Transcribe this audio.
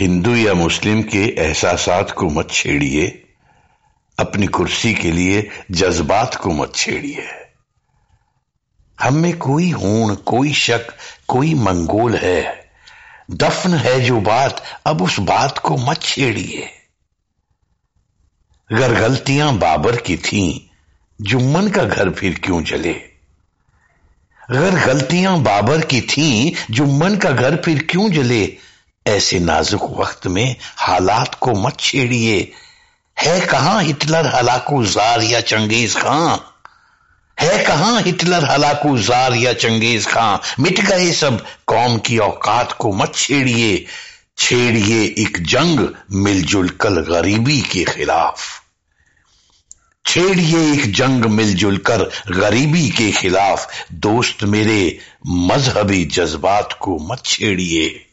हिंदू या मुस्लिम के एहसास को मत छेड़िए, अपनी कुर्सी के लिए जज्बात को मत छेड़िए। हम में कोई होन कोई शक, कोई मंगोल है। दफन है जो बात, अब उस बात को मत छेड़िए। अगर गलतियाँ बाबर की थीं जुम्मन का घर फिर क्यों जले? अगर गलतियाँ बाबर की थीं जुम्मन का घर फिर क्यों जले? ऐसे नाजुक वक्त में हालात को मत छेड़िए। है कहाँ हिटलर, हलाकू जार या चंगेज खां? है कहाँ हिटलर, हलाकू जार या चंगेज खां? मिट गए सब, कौम की औकात को मत छेड़िए। छेड़िए एक जंग, मिलजुल कर गरीबी के खिलाफ। छेड़िए एक जंग, मिलजुल कर गरीबी के खिलाफ। दोस्त मेरे, मजहबी जज्बात को मत छेड़िए।